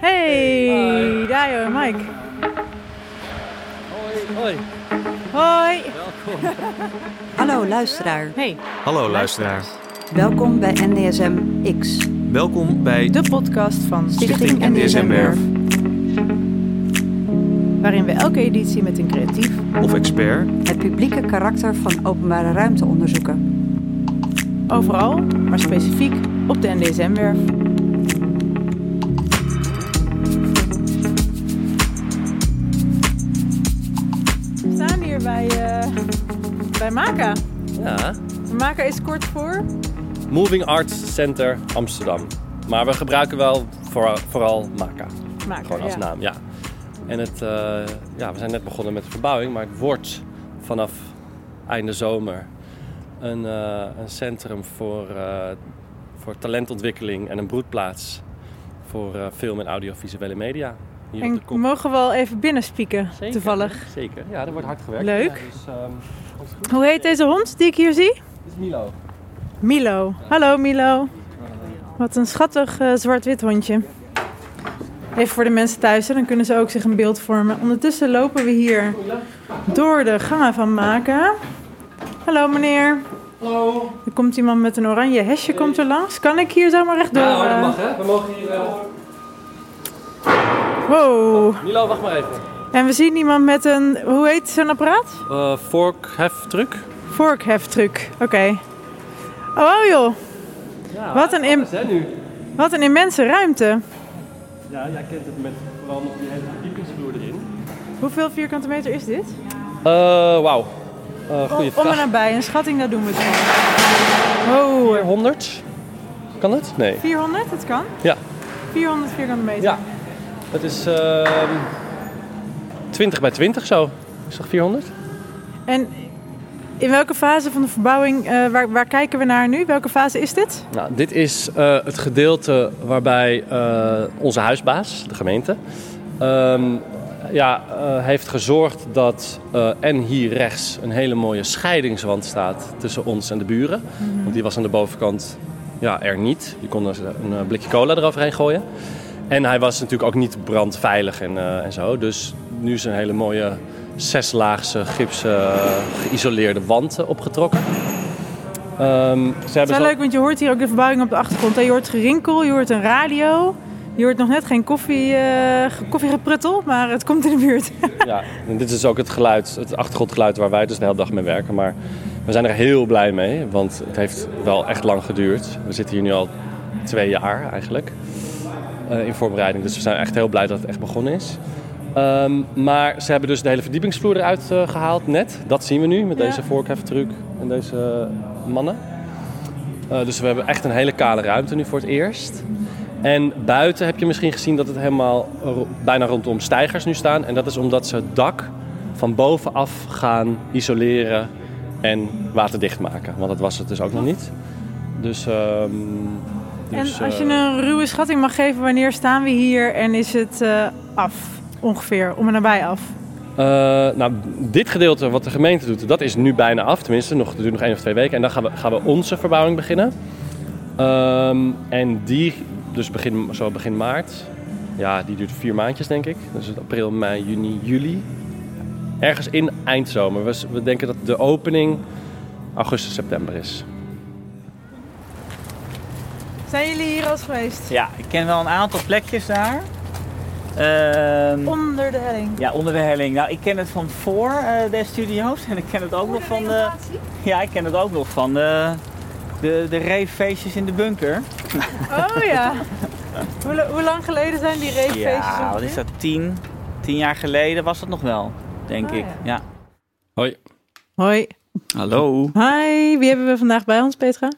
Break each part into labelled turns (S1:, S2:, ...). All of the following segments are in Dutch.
S1: Hey, Dajo en Mike.
S2: Hoi. Hoi.
S1: Hoi.
S2: Welkom.
S3: Hallo luisteraar,
S1: Hey,
S2: Hallo luisteraar.
S3: welkom bij NDSM X,
S2: Welkom bij
S1: de podcast van
S3: Stichting
S1: Stichting
S3: NDSM Werf.
S1: Waarin we elke editie met een creatief
S2: of expert
S3: het publieke karakter van openbare ruimte onderzoeken.
S1: overal, maar specifiek op de NDSM-werf. Bij Maka.
S4: Ja,
S1: Maka is kort voor.
S4: Moving Arts Center Amsterdam. Maar we gebruiken wel vooral, vooral Maka.
S1: Maka,
S4: Gewoon als
S1: ja.
S4: naam, ja. En het, eh, ja, we zijn net begonnen met de verbouwing, maar het wordt vanaf einde zomer een, eh, een centrum voor, eh, voor talentontwikkeling en een broedplaats voor film en audiovisuele media. Hier op
S1: En
S4: de kop.
S1: mogen we wel even binnenspieken, toevallig.
S4: Zeker, ja, er wordt hard gewerkt.
S1: Leuk.
S4: Ja, dus, ehm.
S1: Hoe heet deze hond die ik hier zie?
S4: Dit is Milo.
S1: Milo. Hallo Milo. Wat een schattig eh, zwart-wit hondje. Even voor de mensen thuis, hè, dan kunnen ze ook zich een beeld vormen. Ondertussen lopen we hier door de gangen van Maken. Hallo meneer.
S4: Hallo.
S1: Er komt iemand met een oranje hesje komt er langs. Kan ik hier zomaar rechtdoor?
S4: Ja, hoor, dat
S1: eh?
S4: mag hè. We mogen hier... eh,
S1: Wow.
S4: Milo, wacht maar even.
S1: En we zien iemand met een, hoe heet zo'n apparaat?
S4: Uh, vorkheftruc.
S1: Vorkheftruc. Oké. Oh, oh joh,
S4: Ja,
S1: Wat een
S4: alles, hè, nu.
S1: wat een immense ruimte.
S4: Ja, jij kent het met vooral nog die hele verdiepingsvloer erin.
S1: Hoeveel vierkante meter is dit?
S4: Uh, Wauw. Uh, goeie
S1: Om en
S4: vraag.
S1: nabij, een schatting, dat doen we het. Oh,
S4: 400? Kan het? Nee.
S1: 400, dat kan.
S4: Ja.
S1: 400 vierkante meter.
S4: Ja. Het is ehm 20 bij 20 zo. Is dat 400?
S1: En in welke fase van de verbouwing, eh, waar, waar kijken we naar nu? Welke fase is dit?
S4: Nou, dit is eh, het gedeelte waarbij eh, onze huisbaas, de gemeente, ehm, ja, heeft gezorgd dat en hier rechts een hele mooie scheidingswand staat tussen ons en de buren. Want die was aan de bovenkant ja, er niet. Je kon er een blikje cola eroverheen gooien. En hij was natuurlijk ook niet brandveilig en, eh, en zo. Dus nu is een hele mooie zeslaagse gipsen eh, geïsoleerde wand eh, opgetrokken. Ehm, ze
S1: Het is wel
S4: zo-
S1: leuk, want je hoort hier ook de verbouwing op de achtergrond. hè. Je hoort gerinkel, je hoort een radio. Je hoort nog net geen koffie, eh, koffiegepruttel, maar het komt in de buurt.
S4: Ja, en dit is ook het geluid, het achtergrondgeluid waar wij dus de hele dag mee werken. Maar we zijn er heel blij mee, want het heeft wel echt lang geduurd. We zitten hier nu al twee jaar eigenlijk in voorbereiding. Dus we zijn echt heel blij dat het echt begonnen is. Ehm, maar ze hebben dus de hele verdiepingsvloer eruit eh, gehaald net. Dat zien we nu met
S1: Ja.
S4: deze vorkheftruc en deze mannen. Eh, dus we hebben echt een hele kale ruimte nu voor het eerst. En buiten heb je misschien gezien dat het helemaal ro- bijna rondom stijgers nu staan. En dat is omdat ze het dak van bovenaf gaan isoleren en waterdicht maken. Want dat was het dus ook nog niet. Dus, ehm, dus,
S1: en als je
S4: eh,
S1: een ruwe schatting mag geven, wanneer staan we hier en is het eh, af? Ongeveer, om en nabij af.
S4: Eh, nou, dit gedeelte wat de gemeente doet, dat is nu bijna af. Tenminste, nog, het duurt nog één of twee weken. En dan gaan we, gaan we onze verbouwing beginnen. Ehm, en die, dus begin, zo begin maart. Ja, die duurt vier maandjes, denk ik. Dus het april, mei, juni, juli. Ergens in eindzomer. We, we denken dat de opening augustus, september is.
S1: Zijn jullie hier al eens geweest?
S5: Ja, ik ken wel een aantal plekjes daar. Ehm,
S1: Onder de helling.
S5: ja, onder de helling. Nou, ik ken het van voor eh, de studio's en ik ken het ook nog van de. Ja, ik ken het ook nog van de, de, de ravefeestjes in de bunker.
S1: Oh ja. hoe, hoe lang geleden zijn die reefeestjes?
S5: Ja, wat is dat? Tien, tien jaar geleden was dat nog wel, denk
S1: Oh,
S5: ik.
S1: ja.
S5: Ja.
S4: Hoi.
S1: Hoi.
S5: Hallo.
S1: Hi, wie hebben we vandaag bij ons, Petra?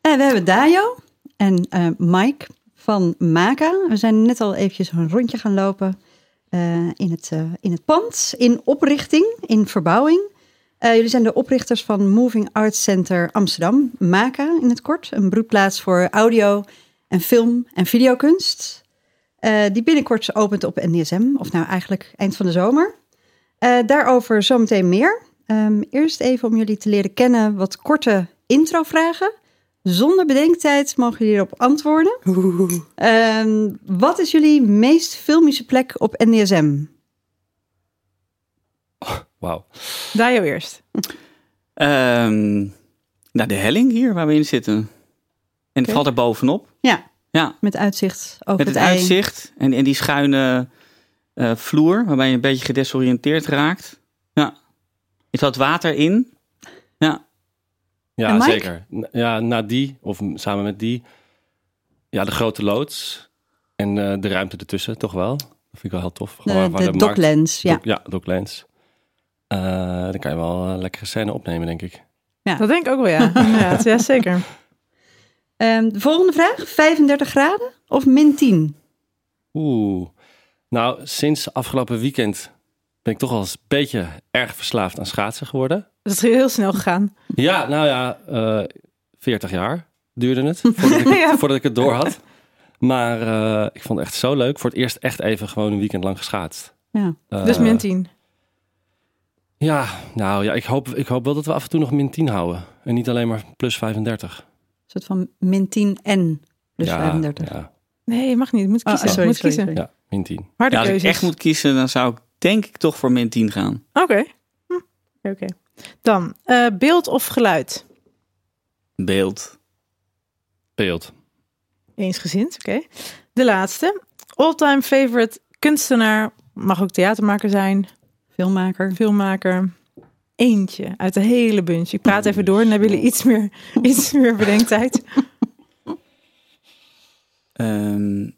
S3: En we hebben Dajo en eh, Mike van Maka. We zijn net al eventjes een rondje gaan lopen eh, in, het, eh, in het pand, in oprichting, in verbouwing. Jullie zijn de oprichters van Moving Arts Center Amsterdam, Maka in het kort. Een broedplaats voor audio en film en videokunst. Die binnenkort opent op NDSM, of nou eigenlijk eind van de zomer. Daarover zometeen meer. Ehm, eerst even om jullie te leren kennen wat korte introvragen. Zonder bedenktijd mogen jullie hierop antwoorden. Ehm, wat is jullie meest filmische plek op NDSM?
S4: Wauw.
S1: Dajo eerst.
S5: Ehm, nou, de helling hier waar we in zitten. En het valt er bovenop.
S3: Ja,
S5: Ja,
S3: met uitzicht over
S5: met
S3: het,
S5: het
S3: ei.
S5: uitzicht en, en die schuine eh, vloer, waarbij je een beetje gedesoriënteerd raakt. Ja. Er zat water in. Ja.
S4: Ja,
S3: En Mike?
S4: zeker. Ja, na die, of samen met die, ja, de grote loods en eh, de ruimte ertussen, toch wel. Dat vind ik wel heel tof.
S3: De,
S4: waar- waar
S3: de
S4: markt-
S3: doklens, ja.
S4: Doc- ja, Docklands. Eh dan kan je wel een lekkere scène opnemen, denk ik.
S1: Dat denk ik ook wel, ja. Ja, zeker.
S3: Ehm, de volgende vraag. 35 graden of min 10?
S4: Oeh. Nou, sinds afgelopen weekend ben ik toch wel eens een beetje erg verslaafd aan schaatsen geworden.
S1: Dat is heel snel gegaan.
S4: Ja, nou ja, eh 40 jaar duurde het voordat ik,
S1: Ja.
S4: voordat ik het door had. Maar eh, ik vond het echt zo leuk. Voor het eerst echt even gewoon een weekend lang geschaatst.
S3: Ja.
S4: Eh,
S1: Dus min 10.
S4: Ja, nou ja, ik hoop, ik hoop wel dat we af en toe nog min 10 houden. En niet alleen maar plus 35.
S3: Een soort van min 10 en plus
S4: ja,
S3: 35.
S4: Ja,
S1: Nee, je mag niet. Je moet
S3: Oh,
S1: kiezen.
S3: sorry,
S1: moet
S3: sorry,
S1: kiezen.
S3: sorry.
S4: ja, min 10.
S1: Harde
S5: ja, als ik echt moet kiezen, dan zou ik denk ik toch voor min 10 gaan.
S1: Oké. Hm, Oké, oké. Dan, eh, beeld of geluid?
S5: Beeld.
S4: Beeld.
S1: Eensgezind, oké. De laatste. All-time favorite kunstenaar. Mag ook theatermaker zijn.
S3: Filmmaker.
S1: Filmmaker. Eentje uit de hele bunch. Ik praat even door en dan hebben jullie iets meer, iets meer bedenktijd.
S5: Ehm,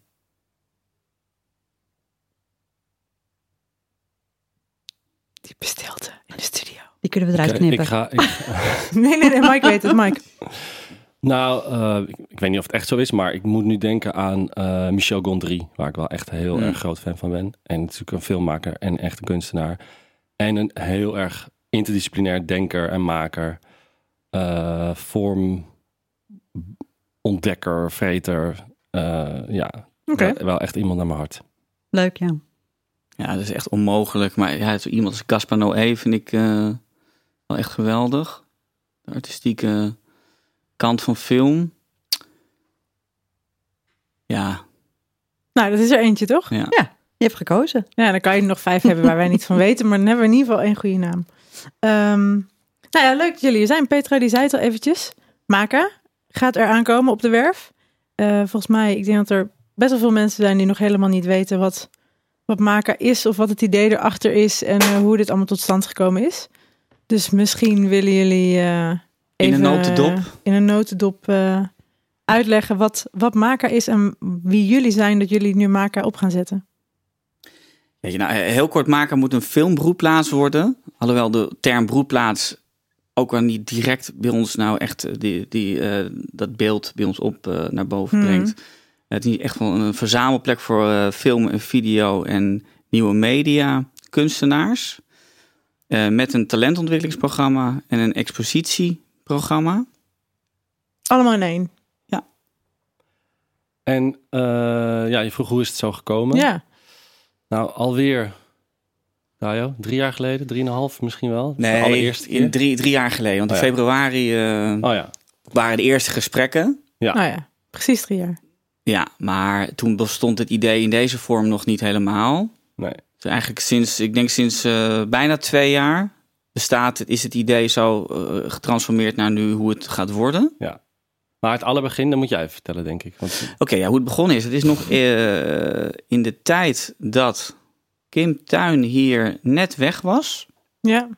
S1: Diepe stilte in de studio.
S3: Die kunnen we eruit
S4: Oké,
S3: knippen.
S4: ik ga, ik,
S1: Nee, nee, nee. Mike weet het. Mike.
S4: nou, eh, ik, ik weet niet of het echt zo is, maar ik moet nu denken aan eh, Michel Gondry, waar ik wel echt heel
S5: Hmm.
S4: erg groot fan van ben. En natuurlijk een filmmaker en echt een kunstenaar. En een heel erg interdisciplinair denker en maker. Eh, vorm, ontdekker, vreter. Eh, ja,
S1: Oké.
S4: wel, wel echt iemand naar mijn hart.
S3: Leuk, ja.
S5: Ja, dat is echt onmogelijk. Maar ja, zo iemand als Caspar Noé vind ik eh, wel echt geweldig. De artistieke kant van film. Ja,
S1: Nou, dat is er eentje, toch?
S5: ja.
S3: Je hebt gekozen.
S1: Ja, dan kan je er nog vijf hebben waar wij niet van weten. Maar dan hebben we in ieder geval één goede naam. Ehm, nou ja, leuk dat jullie er zijn. Petra, die zei het al eventjes. Maka gaat er aankomen op de werf. Eh, volgens mij, ik denk dat er best wel veel mensen zijn die nog helemaal niet weten wat, wat Maka is. Of wat het idee erachter is. En eh, hoe dit allemaal tot stand gekomen is. Dus misschien willen jullie eh,
S5: In
S1: even,
S5: een notendop.
S1: eh, in een notendop eh, uitleggen wat, wat Maka is. En wie jullie zijn dat jullie nu Maka op gaan zetten.
S5: Weet je, nou, heel kort maken moet een filmbroedplaats worden. Alhoewel de term broedplaats ook wel niet direct bij ons nou echt eh, die, die, eh, dat beeld bij ons op eh, naar boven
S1: Mhm.
S5: brengt. Het is echt wel een verzamelplek voor eh, film en video en nieuwe media kunstenaars. Eh, met een talentontwikkelingsprogramma en een expositieprogramma.
S1: Allemaal in één.
S4: En eh, ja, je vroeg hoe is het zo gekomen?
S1: Ja.
S4: Nou, alweer, Dajo, drie jaar geleden, drieënhalf misschien wel. De
S5: Nee,
S4: allereerste keer.
S5: in drie, drie jaar geleden. Want
S4: Oh
S5: in
S4: ja.
S5: februari eh,
S4: Oh ja,
S5: waren de eerste gesprekken.
S4: Ja.
S1: Nou ja, precies drie jaar.
S5: Ja, maar toen bestond het idee in deze vorm nog niet helemaal.
S4: nee.
S5: Dus eigenlijk sinds, ik denk sinds eh, bijna twee jaar bestaat, het- is het idee zo eh, getransformeerd naar nu hoe het gaat worden.
S4: Maar het allerbegin, dat moet jij even vertellen, denk ik. Want,
S5: Oké, ja, hoe het begonnen is. Het is nog eh, in de tijd dat Kim Tuin hier net weg was.
S1: Ja.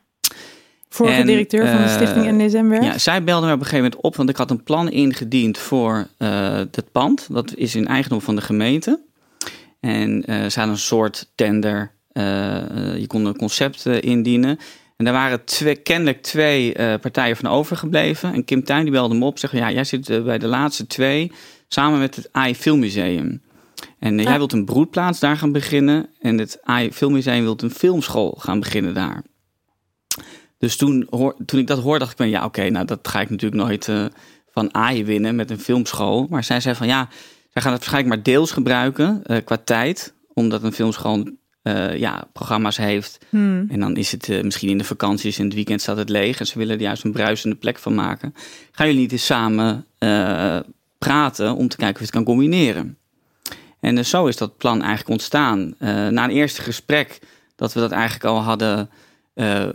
S1: Vorige
S5: En,
S1: directeur van de
S5: eh,
S1: stichting NDSM werk.
S5: Ja, zij belde me op een gegeven moment op, want ik had een plan ingediend voor eh het pand. Dat is in eigendom van de gemeente. En eh ze hadden een soort tender. je kon een concept indienen. En daar waren twee, kennelijk twee partijen van overgebleven. En Kim Tuin die belde me op. Zegt, ja, jij zit bij de laatste twee. Samen met het AI Filmmuseum. En eh,
S1: Ah.
S5: jij wilt een broedplaats daar gaan beginnen. En het AI Filmmuseum wilt een filmschool gaan beginnen daar. Dus toen, hoor, toen ik dat hoorde, dacht ik van ja, oké, nou dat ga ik natuurlijk nooit eh, van AI winnen met een filmschool. Maar zij zei van ja, zij gaan het waarschijnlijk maar deels gebruiken eh, qua tijd. Omdat een filmschool eh, ja, programma's heeft.
S1: Hmm.
S5: En dan is het misschien in de vakanties en het weekend staat het leeg. En ze willen er juist een bruisende plek van maken. Gaan jullie niet eens samen praten om te kijken of je het kan combineren? En dus zo is dat plan eigenlijk ontstaan. Na een eerste gesprek dat we dat eigenlijk al hadden eh,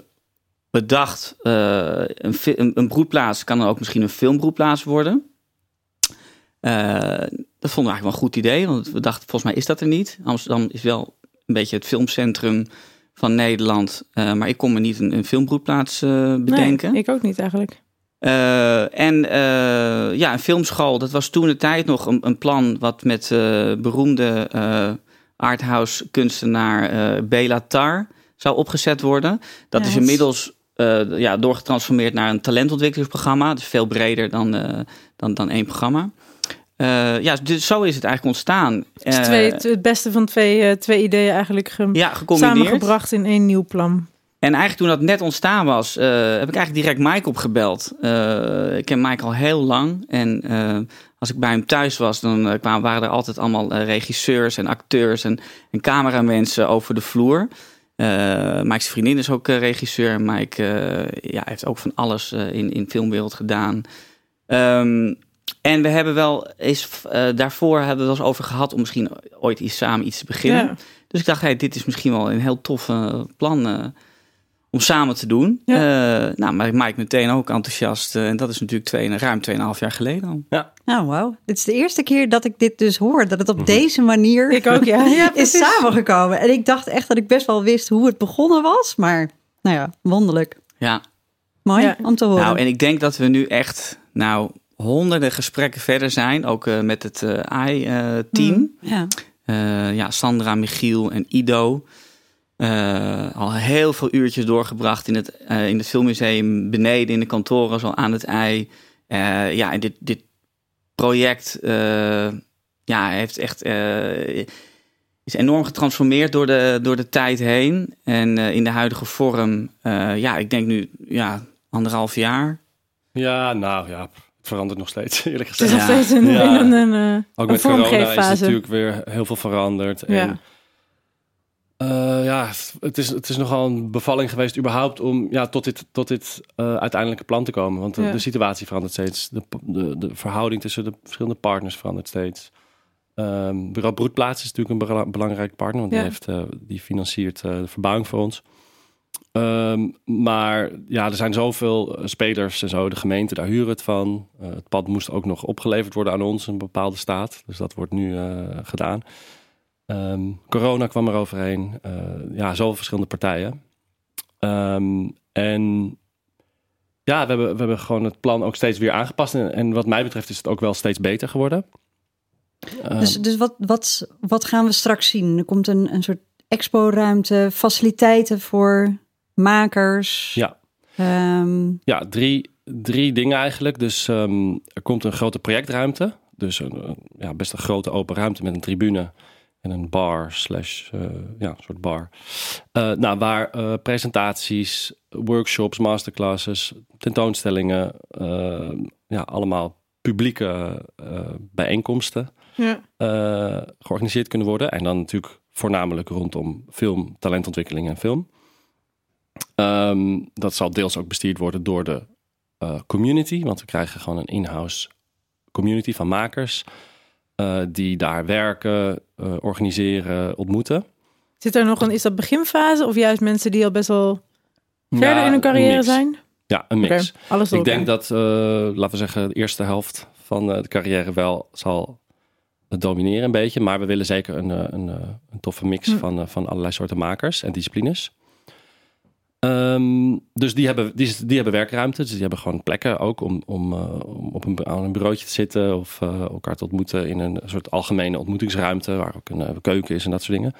S5: bedacht. eh, een, een, broedplaats kan dan ook misschien een filmbroedplaats worden. Eh, dat vonden we eigenlijk wel een goed idee, want we dachten volgens mij is dat er niet. Amsterdam is wel een beetje het filmcentrum van Nederland, eh, maar ik kon me niet een, een filmbroedplaats bedenken.
S1: Nee, ik ook niet eigenlijk.
S5: En ja, een filmschool, dat was toen de tijd nog een, een plan wat met beroemde arthouse kunstenaar Bela Tar zou opgezet worden. Dat
S1: Ja,
S5: is inmiddels eh, ja, doorgetransformeerd naar een talentontwikkelingsprogramma. Dus veel breder dan, eh, dan, dan één programma. Eh, ja, dus zo is het eigenlijk ontstaan.
S1: Dus twee, het beste van twee, twee ideeën eigenlijk ge-
S5: ja,
S1: samengebracht in één nieuw plan.
S5: En eigenlijk toen dat net ontstaan was, heb ik eigenlijk direct Mike opgebeld. Ik ken Mike al heel lang. En als ik bij hem thuis was, dan kwamen, waren er altijd allemaal regisseurs en acteurs en, en cameramensen over de vloer. Eh Mike's vriendin is ook eh, regisseur. Mike eh, ja, heeft ook van alles in, in filmwereld gedaan. Ehm, en we hebben wel eens, daarvoor hebben we het wel eens over gehad om misschien ooit iets samen iets te beginnen.
S1: Ja.
S5: Dus ik dacht, hey, dit is misschien wel een heel tof plan om samen te doen.
S1: Ja.
S5: Eh, nou, maar Mike meteen ook enthousiast. eh, en dat is natuurlijk twee, ruim 2,5 jaar geleden al.
S3: Nou, wauw. Dit is de eerste keer dat ik dit dus hoor. Dat het op deze manier
S1: Ik ook, ja. ja
S3: is samengekomen. En ik dacht echt dat ik best wel wist hoe het begonnen was. Maar, nou ja, wonderlijk.
S5: Ja.
S3: Mooi
S1: Ja.
S3: om te horen.
S5: Nou, en ik denk dat we nu echt, nou, honderden gesprekken verder zijn. Ook eh, met het eh AI-team.
S3: Ja.
S5: Eh, ja, Sandra, Michiel en Ido. Eh, al heel veel uurtjes doorgebracht in het, eh, in het filmmuseum beneden in de kantoren, zo aan het ei. Eh, ja, en dit, dit project eh, ja, heeft echt, eh, is enorm getransformeerd door de, door de tijd heen. En eh, in de huidige vorm, eh, ja, ik denk nu ja, anderhalf jaar.
S4: Ja, nou ja, het verandert nog steeds, eerlijk
S1: Het is
S4: gezegd.
S1: nog steeds een,
S4: Ja.
S1: een, een, eh,
S4: Ook met corona is natuurlijk weer heel veel veranderd. En,
S1: Ja.
S4: Eh, ja, het is, het is nogal een bevalling geweest überhaupt om ja, tot dit, tot dit eh, uiteindelijke plan te komen. Want de,
S1: Ja.
S4: de situatie verandert steeds. De, de, de verhouding tussen de verschillende partners verandert steeds. Ehm Bureau Broedplaats is natuurlijk een bela- belangrijk partner, want
S1: Ja.
S4: die, heeft, eh, die financiert eh, de verbouwing voor ons. Ehm, maar ja, er zijn zoveel eh, spelers en zo. De gemeente, daar huren het van. Eh, het pad moest ook nog opgeleverd worden aan ons in een bepaalde staat. Dus dat wordt nu eh, gedaan. Ehm, corona kwam er overheen. Eh, ja, zoveel verschillende partijen. Ehm, en ja, we hebben, we hebben gewoon het plan ook steeds weer aangepast. En, en wat mij betreft is het ook wel steeds beter geworden. Ehm,
S3: Dus, dus wat, wat, wat gaan we straks zien? Er komt een, een soort expo-ruimte, faciliteiten voor makers.
S4: Ja. Ja, drie, drie dingen eigenlijk. Dus er komt een grote projectruimte. Dus een, ja, best een grote open ruimte met een tribune en een bar slash, eh, ja, een soort bar. Eh, nou, waar eh, presentaties, workshops, masterclasses, tentoonstellingen, ja, allemaal publieke bijeenkomsten
S1: Ja.
S4: georganiseerd kunnen worden. En dan natuurlijk voornamelijk rondom film, talentontwikkeling en film. Ehm, dat zal deels ook bestuurd worden door de community. Want we krijgen gewoon een in-house community van makers. Eh, die daar werken, eh, organiseren, ontmoeten.
S1: Zit er nog een, is dat beginfase of juist mensen die al best wel verder
S4: Ja,
S1: in hun carrière zijn?
S4: Ja, een mix.
S1: Alles
S4: Ik denk dat, eh, laten we zeggen, de eerste helft van de carrière wel zal domineren een beetje. Maar we willen zeker een, een, een toffe mix
S1: Hm.
S4: van, van allerlei soorten makers en disciplines. Ehm, dus die hebben, die, hebben werkruimte. Dus die hebben gewoon plekken ook om, om, eh, om op een, aan een bureautje te zitten. Of eh, elkaar te ontmoeten in een soort algemene ontmoetingsruimte. Waar ook een eh, keuken is en dat soort dingen.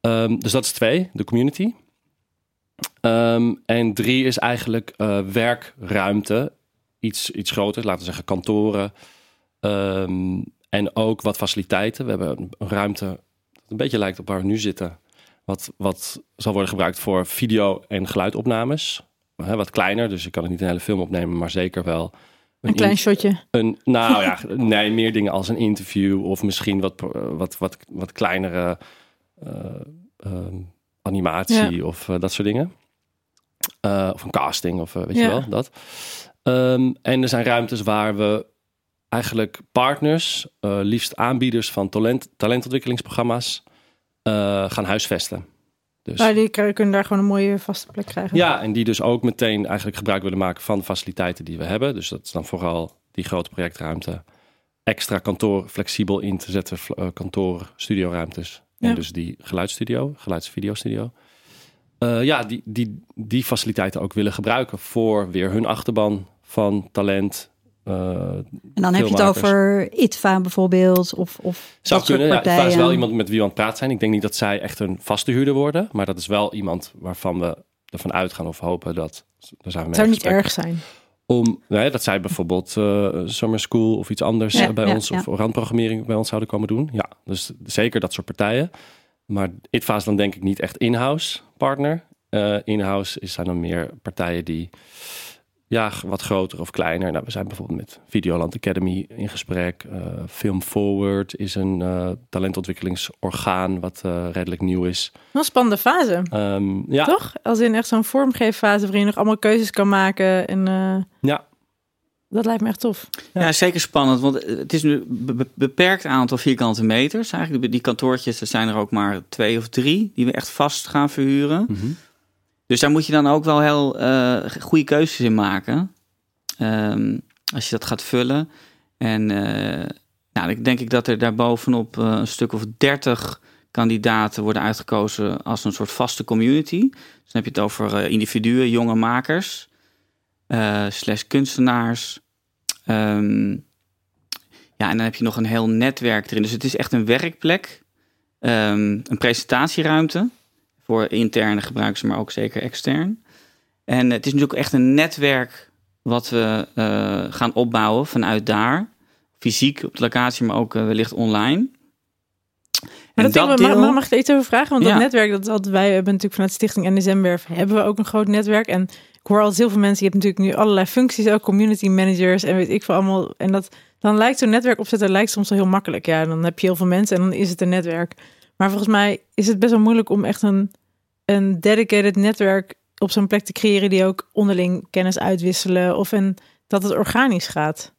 S4: Ehm, dus dat is twee, de community. Ehm, en drie is eigenlijk werkruimte. Iets, iets groter, laten we zeggen kantoren. En ook wat faciliteiten. We hebben een ruimte dat een beetje lijkt op waar we nu zitten. Wat, wat zal worden gebruikt voor video- en geluidopnames. Hè, wat kleiner, dus je kan het niet een hele film opnemen, maar zeker wel
S1: Een klein
S4: in-
S1: shotje.
S4: een, nou ja, nee, meer dingen als een interview of misschien wat, wat, wat, wat kleinere eh, ehm, animatie of eh, dat soort dingen. Eh, of een casting of eh, weet je wel, dat. Ehm, en er zijn ruimtes waar we eigenlijk partners, eh, liefst aanbieders van talent, talentontwikkelingsprogramma's, eh, gaan huisvesten. Dus,
S1: Maar die kunnen daar gewoon een mooie vaste plek krijgen.
S4: ja, en die dus ook meteen eigenlijk gebruik willen maken van de faciliteiten die we hebben. Dus dat is dan vooral die grote projectruimte. Extra kantoor flexibel in te zetten, eh, kantoor, studioruimtes. En dus die geluidsstudio, geluids-videostudio. Eh, ja, die, die, die faciliteiten ook willen gebruiken voor weer hun achterban van talent. Eh,
S3: En dan heb je het over ITVA bijvoorbeeld. Of, of
S4: Zou
S3: dat soort
S4: kunnen. Ja,
S3: partijen.
S4: het is wel iemand met wie we aan het praten zijn. Ik denk niet dat zij echt een vaste huurder worden. Maar dat is wel iemand waarvan we ervan uitgaan of hopen dat... Daar zijn we mee
S1: zou niet erg zijn.
S4: Om, nee, dat zij bijvoorbeeld eh, Summer School of iets anders
S3: Ja,
S4: bij
S3: ja,
S4: ons,
S3: ja.
S4: of randprogrammering bij ons zouden komen doen. Ja, dus zeker dat soort partijen. Maar ITVA is dan denk ik niet echt in-house partner. Eh, in-house is- zijn dan meer partijen die ja, wat groter of kleiner. Nou, we zijn bijvoorbeeld met Videoland Academy in gesprek. Eh, Film Forward is een eh, talentontwikkelingsorgaan wat eh, redelijk nieuw is.
S1: Wel een spannende fase.
S4: Ehm, ja,
S1: Toch? Als in echt zo'n vormgeeffase waarin je nog allemaal keuzes kan maken. En eh,
S4: ja,
S1: dat lijkt me echt tof.
S5: Ja, zeker spannend, want het is nu een be- be- beperkt aantal vierkante meters. Eigenlijk die kantoortjes, er zijn er ook maar twee of drie die we echt vast gaan verhuren.
S4: Mhm.
S5: Dus daar moet je dan ook wel heel eh, goede keuzes in maken. Ehm, als je dat gaat vullen. En eh, nou, ik denk ik dat er daarbovenop eh een stuk of dertig kandidaten worden uitgekozen als een soort vaste community. Dus dan heb je het over individuen, jonge makers, slash kunstenaars. Ehm, ja, en dan heb je nog een heel netwerk erin. Dus het is echt een werkplek, ehm, een presentatieruimte voor interne gebruikers, maar ook zeker extern. En het is natuurlijk echt een netwerk wat we eh, gaan opbouwen vanuit daar. Fysiek op de locatie, maar ook eh, wellicht online.
S1: Maar
S5: En
S1: dat ding,
S5: deel-
S1: mag, mag, ik er iets over vragen? Want
S5: Ja.
S1: dat netwerk, dat wij hebben natuurlijk vanuit Stichting NSM-werf, hebben we ook een groot netwerk. En ik hoor altijd heel veel mensen, je hebt natuurlijk nu allerlei functies, ook community managers en weet ik veel allemaal. En dat, dan lijkt zo'n netwerk opzetten, lijkt soms wel heel makkelijk. Ja, dan heb je heel veel mensen en dan is het een netwerk. Maar volgens mij is het best wel moeilijk om echt een, een dedicated netwerk op zo'n plek te creëren die ook onderling kennis uitwisselen of en dat het organisch gaat.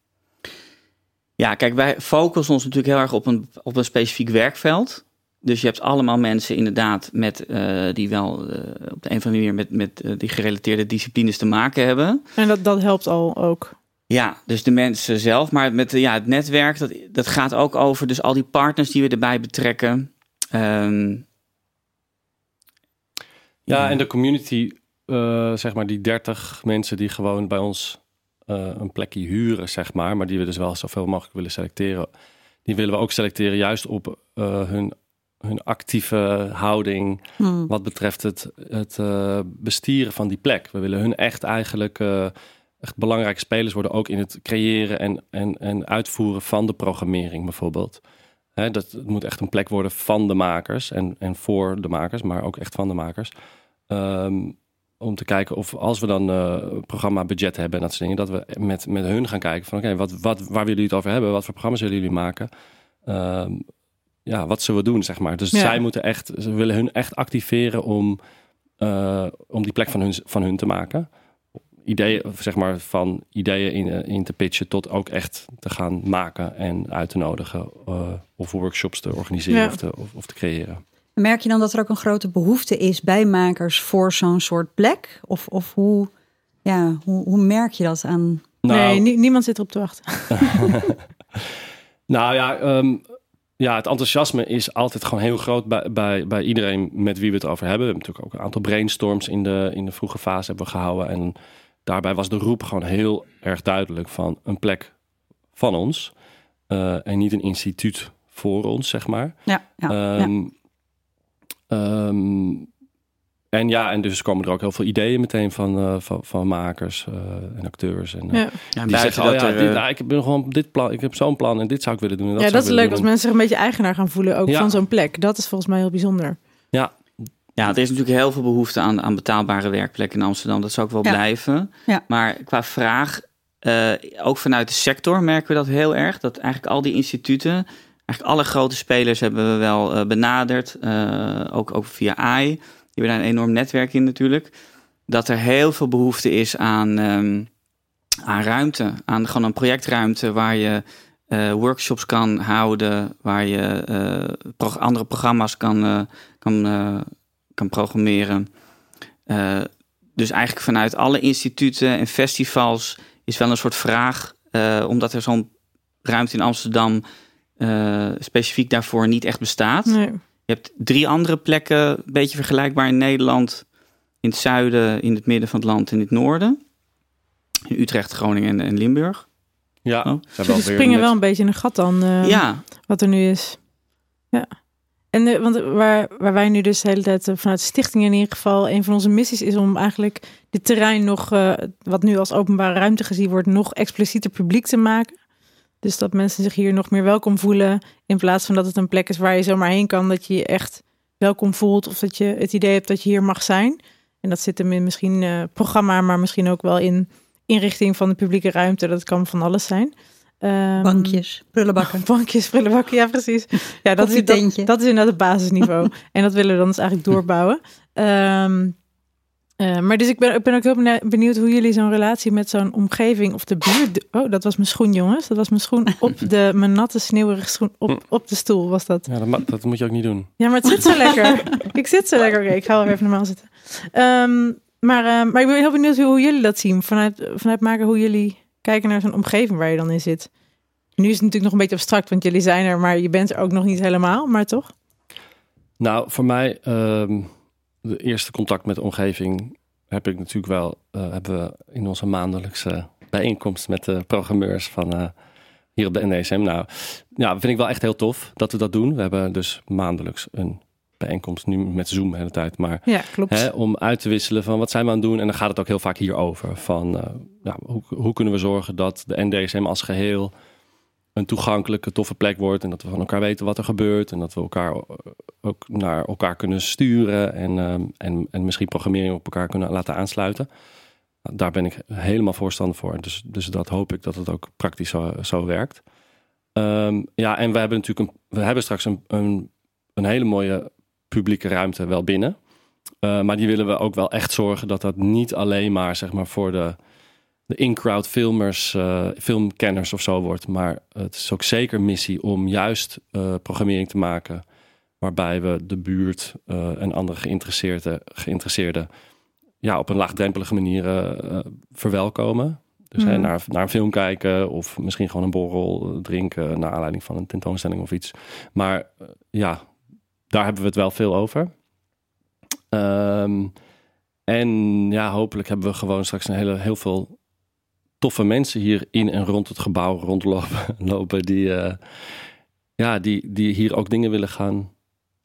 S5: Ja, kijk, wij focussen ons natuurlijk heel erg op een, op een specifiek werkveld. Dus je hebt allemaal mensen inderdaad met, eh, die wel eh, op de een of andere manier met, met eh, die gerelateerde disciplines te maken hebben.
S1: En dat, dat helpt al ook.
S5: Ja, dus de mensen zelf. Maar met ja, het netwerk, dat, dat gaat ook over dus al die partners die we erbij betrekken. Ehm,
S4: Ja, en de community, eh, zeg maar, die 30 mensen die gewoon bij ons eh, een plekje huren, zeg maar, maar die we dus wel zoveel mogelijk willen selecteren, die willen we ook selecteren juist op eh, hun, hun actieve houding
S3: Hmm.
S4: wat betreft het, het bestieren van die plek. We willen hun echt eigenlijk eh, echt belangrijke spelers worden, ook in het creëren en, en, en uitvoeren van de programmering bijvoorbeeld. Hè, dat het moet echt een plek worden van de makers en, en voor de makers, maar ook echt van de makers. Ehm, om te kijken of als we dan eh programma budget hebben en dat soort dingen, dat we met, met hun gaan kijken van oké, wat, wat, waar willen jullie het over hebben? Wat voor programma's willen jullie maken? Ehm, ja, wat zullen we doen, zeg maar. Dus
S1: Ja.
S4: zij moeten echt, ze willen hun echt activeren om, eh, om die plek van hun, van hun te maken. Ideeën, of zeg maar, van ideeën in, eh, in te pitchen tot ook echt te gaan maken en uit te nodigen. eh, of workshops te organiseren
S1: Ja.
S4: of, te, of, of te creëren.
S3: Merk je dan dat er ook een grote behoefte is bij makers voor zo'n soort plek? Of, of hoe, ja, hoe, hoe merk je dat aan?
S4: Nou,
S1: nee, nie- niemand zit erop te wachten.
S4: Nou ja, ehm, ja, het enthousiasme is altijd gewoon heel groot bij, bij, bij iedereen met wie we het over hebben. We hebben natuurlijk ook een aantal brainstorms in de, in de vroege fase hebben we gehouden. En daarbij was de roep gewoon heel erg duidelijk van een plek van ons. eh, en niet een instituut voor ons, zeg maar.
S3: Ja, ja, ja.
S4: Ehm, ehm, en ja, en dus komen er ook heel veel ideeën meteen van, eh, van, van makers eh, en acteurs. En,
S1: Ja,
S5: ja,
S4: die zeggen, oh
S5: dat
S4: ja,
S5: er,
S4: dit, ah, ik heb gewoon dit plan, ik heb zo'n plan en dit zou ik willen doen. En dat
S1: ja dat is leuk als mensen zich een beetje eigenaar gaan voelen, ook
S4: Ja.
S1: van zo'n plek. Dat is volgens mij heel bijzonder.
S4: Ja,
S5: er is natuurlijk heel veel behoefte aan, aan betaalbare werkplekken in Amsterdam. Dat zou ook wel
S3: Ja.
S5: blijven.
S3: Ja.
S5: Maar qua vraag, eh, ook vanuit de sector merken we dat heel erg. Dat eigenlijk al die instituten eigenlijk alle grote spelers hebben we wel uh, benaderd. Uh, ook, ook via AI. Die hebben daar een enorm netwerk in natuurlijk. Dat er heel veel behoefte is aan, um, aan ruimte. Aan gewoon een projectruimte waar je uh, workshops kan houden. Waar je pro andere programma's kan, kan, kan programmeren. dus eigenlijk vanuit alle instituten en festivals is wel een soort vraag. omdat er zo'n ruimte in Amsterdam uh, specifiek daarvoor niet echt bestaat.
S1: Nee.
S5: Je hebt drie andere plekken, een beetje vergelijkbaar in Nederland. In het zuiden, in het midden van het land, in het noorden. In Utrecht, Groningen en, en Limburg.
S4: Ja,
S5: Oh.
S1: Dus we springen wel een beetje in een gat dan, uh,
S5: ja,
S1: wat er nu is. Ja. En want waar, waar wij nu dus de hele tijd uh, vanuit stichting in ieder geval, een van onze missies is om eigenlijk dit terrein nog, uh, wat nu als openbare ruimte gezien wordt, nog explicieter publiek te maken. Dus dat mensen zich hier nog meer welkom voelen. In plaats van dat het een plek is waar je zomaar heen kan. Dat je je echt welkom voelt. Of dat je het idee hebt dat je hier mag zijn. En dat zit hem in misschien uh, programma, maar misschien ook wel in inrichting van de publieke ruimte. Dat kan van alles zijn.
S3: Um, bankjes, prullenbakken.
S1: Bankjes, prullenbakken, ja precies. Ja, dat, is, dat, dat is inderdaad het basisniveau. en dat willen we dan dus eigenlijk doorbouwen. Um, uh, maar dus ik ben, ik ben ook heel benieuwd hoe jullie zo'n relatie met zo'n omgeving of de buurt. Oh, dat was mijn schoen, jongens. Dat was mijn schoen op de mijn natte sneeuwige schoen op, op de stoel was dat.
S4: Ja, dat, dat moet je ook niet doen.
S1: Ja, maar het zit zo lekker. ik zit zo lekker. Oké, okay, ik ga wel even normaal zitten. Um, maar, uh, maar ik ben heel benieuwd hoe jullie dat zien vanuit vanuit maken hoe jullie kijken naar zo'n omgeving waar je dan in zit. Nu is het natuurlijk nog een beetje abstract, want jullie zijn er, maar je bent er ook nog niet helemaal, maar toch?
S4: Nou, voor mij. Um de eerste contact met de omgeving heb ik natuurlijk wel, uh, hebben we in onze maandelijkse bijeenkomst met de programmeurs van uh, hier op de NDSM. Nou, ja, vind ik wel echt heel tof dat we dat doen. We hebben dus maandelijks een bijeenkomst, nu met Zoom de hele tijd, maar
S1: ja, klopt.
S4: Hè, om uit te wisselen van wat zijn we aan het doen. En dan gaat het ook heel vaak hierover. Van uh, ja, hoe, hoe kunnen we zorgen dat de NDSM als geheel een toegankelijke, toffe plek wordt. En dat we van elkaar weten wat er gebeurt. En dat we elkaar ook naar elkaar kunnen sturen. En, um, en, en misschien programmering op elkaar kunnen laten aansluiten. Daar ben ik helemaal voorstander voor. Dus, dus dat hoop ik dat het ook praktisch zo, zo werkt. Um, ja, en we hebben natuurlijk een, we hebben straks een, een, een hele mooie publieke ruimte wel binnen. Uh, maar die willen we ook wel echt zorgen dat dat niet alleen maar zeg maar voor de de in-crowd filmers, uh, filmkenners of zo wordt. Maar het is ook zeker missie om juist uh, programmering te maken waarbij we de buurt en andere geïnteresseerden, geïnteresseerden ja, op een laagdrempelige manier verwelkomen. Dus hè, naar, naar een film kijken of misschien gewoon een borrel drinken naar aanleiding van een tentoonstelling of iets. Maar ja, daar hebben we het wel veel over. Um, en ja, hopelijk hebben we gewoon straks een hele, heel veel toffe mensen hier in en rond het gebouw rondlopen. Lopen die, uh, ja, die, die hier ook dingen willen gaan,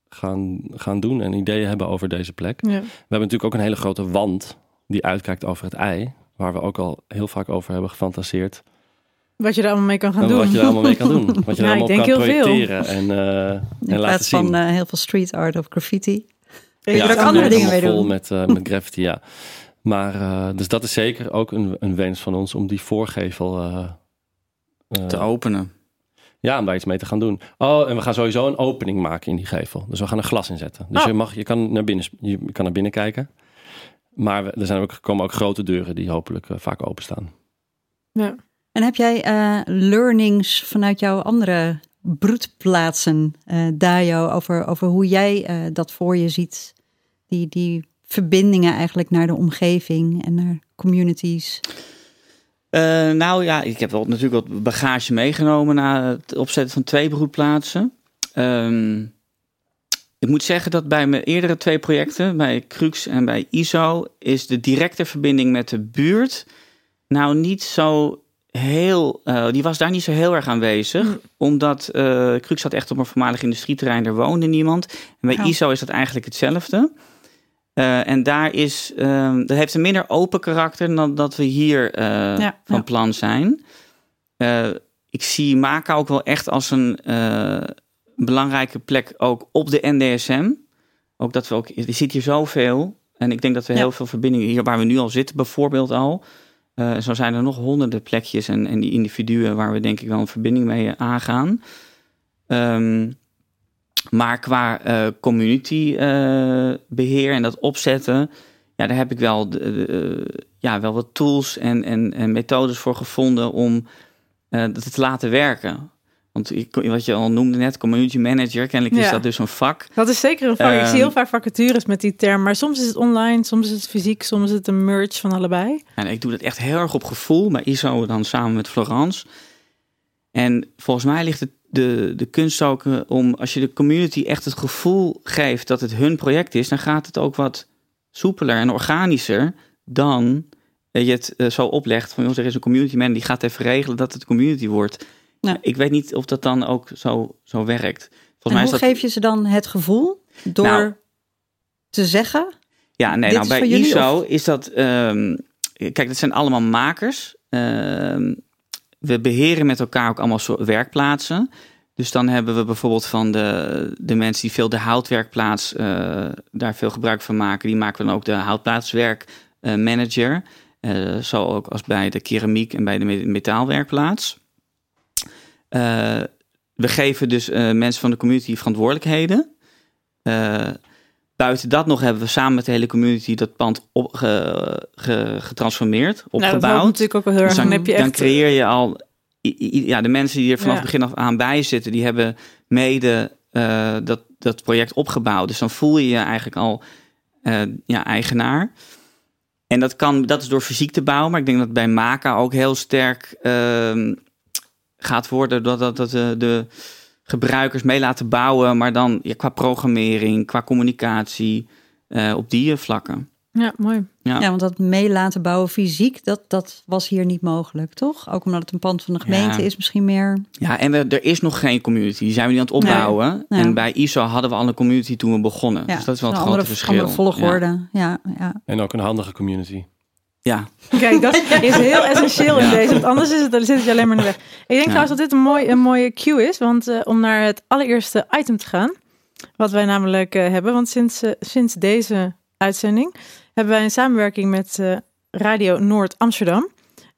S4: gaan, gaan doen en ideeën hebben over deze plek.
S1: Ja.
S4: We hebben natuurlijk ook een hele grote wand die uitkijkt over het ei. Waar we ook al heel vaak over hebben gefantaseerd.
S1: Wat je er allemaal mee kan gaan
S4: en
S1: doen.
S4: Wat je er allemaal mee kan doen. Wat je
S1: Ja,
S4: er
S1: ik
S4: allemaal
S1: denk
S4: kan
S1: heel veel.
S4: projecteren en, uh, en
S3: In
S4: laten
S3: plaats
S4: zien.
S3: van uh, heel veel street art of graffiti.
S1: Ja,
S3: je er ook
S1: kan
S3: andere dingen mee
S4: vol
S3: doen.
S4: met, uh, met graffiti, ja. Maar uh, dus dat is zeker ook een, een wens van ons om die voorgevel uh, uh,
S5: te openen.
S4: Ja, om daar iets mee te gaan doen. Oh, en we gaan sowieso een opening maken in die gevel. Dus we gaan er glas in zetten. Dus
S1: Oh.
S4: je, mag, je, kan naar binnen, je kan naar binnen kijken. Maar we- er zijn ook, komen ook grote deuren die hopelijk uh, vaak openstaan.
S1: Ja.
S3: En heb jij eh, learnings vanuit jouw andere broedplaatsen, eh Dajo, over, over hoe jij eh, dat voor je ziet? Die, die verbindingen eigenlijk naar de omgeving en naar communities.
S5: Uh, nou ja, ik heb wel natuurlijk wat bagage meegenomen na het opzetten van twee broedplaatsen. Um, ik moet zeggen dat bij mijn eerdere twee projecten, bij Crux en bij ISO, is de directe verbinding met de buurt nou niet zo heel, uh, die was daar niet zo heel erg aanwezig.
S1: Mm.
S5: Omdat uh, Crux zat echt op een voormalig industrieterrein, daar woonde niemand. En bij
S3: Ja.
S5: ISO is dat eigenlijk hetzelfde. Uh, en daar is, um, dat heeft een minder open karakter dan dat we hier uh,
S3: Ja,
S5: van
S3: ja.
S5: plan zijn. Ik zie Maka ook wel echt als een belangrijke plek ook op de NDSM. Ook dat we ook, je ziet hier zoveel. En ik denk dat we heel veel verbindingen hier waar we nu al zitten, bijvoorbeeld al. Uh, zo zijn er nog honderden plekjes en, en die individuen waar we denk ik wel een verbinding mee aangaan. Ehm, maar qua eh, community eh, beheer en dat opzetten, ja, daar heb ik wel, eh, ja, wel wat tools en, en, en methodes voor gevonden om eh, dat te laten werken. Want wat je al noemde net, community manager, kennelijk is dat dus een vak.
S1: Dat is zeker een vak. ik
S5: Ehm,
S1: zie heel vaak vacatures met die term. Maar soms is het online, soms is het fysiek, soms is het een merge van allebei.
S5: En ik doe dat echt heel erg op gevoel, bij ISO dan samen met Florence. En volgens mij ligt het de, de kunst ook om, als je de community echt het gevoel geeft dat het hun project is, dan gaat het ook wat soepeler en organischer dan eh, je het eh, zo oplegt van, joh, er is een community man die gaat even regelen dat het community wordt.
S3: Ja.
S5: Ik weet niet of dat dan ook zo, zo werkt. Volgens
S3: en
S5: mij
S3: hoe
S5: is dat,
S3: geef je ze dan het gevoel? Door
S5: Nou,
S3: te zeggen?
S5: Ja, nee, nou
S3: is
S5: bij
S3: jullie,
S5: ISO
S3: of?
S5: is dat. ehm, kijk, dat zijn allemaal makers. Ehm, we beheren met elkaar ook allemaal soort werkplaatsen. Dus dan hebben we bijvoorbeeld van de, de mensen die veel de houtwerkplaats eh, daar veel gebruik van maken, die maken dan ook de houtplaatswerkmanager. Eh zo ook als bij de keramiek en bij de me- metaalwerkplaats. Eh, we geven dus eh, mensen van de community verantwoordelijkheden. Eh, buiten dat nog hebben we samen met de hele community dat pand op, ge- ge- getransformeerd,
S1: Nou, dat
S5: opgebouwd.
S1: natuurlijk ook wel heel erg.
S5: Dus
S1: Dan,
S5: dan,
S1: heb je
S5: dan
S1: echt...
S5: creëer je al. Ja, de mensen die er vanaf
S1: Ja.
S5: het begin af aan bij zitten, die hebben mede dat, dat project opgebouwd. Dus dan voel je je eigenlijk al ja, eigenaar. En dat, kan, dat is door fysiek te bouwen, maar ik denk dat bij Maka ook heel sterk ehm, gaat worden dat, dat, dat de, de gebruikers mee laten bouwen, maar dan ja, qua programmering, qua communicatie, eh, op die vlakken.
S1: Ja, mooi.
S5: Ja.
S3: Ja, want dat mee laten bouwen fysiek, dat, dat was hier niet mogelijk, toch? Ook omdat het een pand van de gemeente
S5: Ja.
S3: is misschien meer...
S5: Ja, en we, er is nog geen community. Die zijn we nu aan het opbouwen.
S3: Nee.
S5: En bij ISO hadden we al een community toen we begonnen.
S3: Ja,
S5: dus dat is wel
S3: een
S5: het
S3: andere,
S5: grote verschil.
S3: andere volgorde. Ja, ja.
S4: En ook een handige community.
S5: Ja,
S1: Kijk, dat is heel essentieel in
S5: Ja.
S1: deze. Want anders is het, dan zit het je alleen maar in de weg. Ik denk trouwens dat dit een, mooi, een mooie cue is. Want eh, om naar het allereerste item te gaan. Wat wij namelijk eh, hebben. Want sinds, eh, sinds deze uitzending hebben wij een samenwerking met eh, Radio Noord Amsterdam.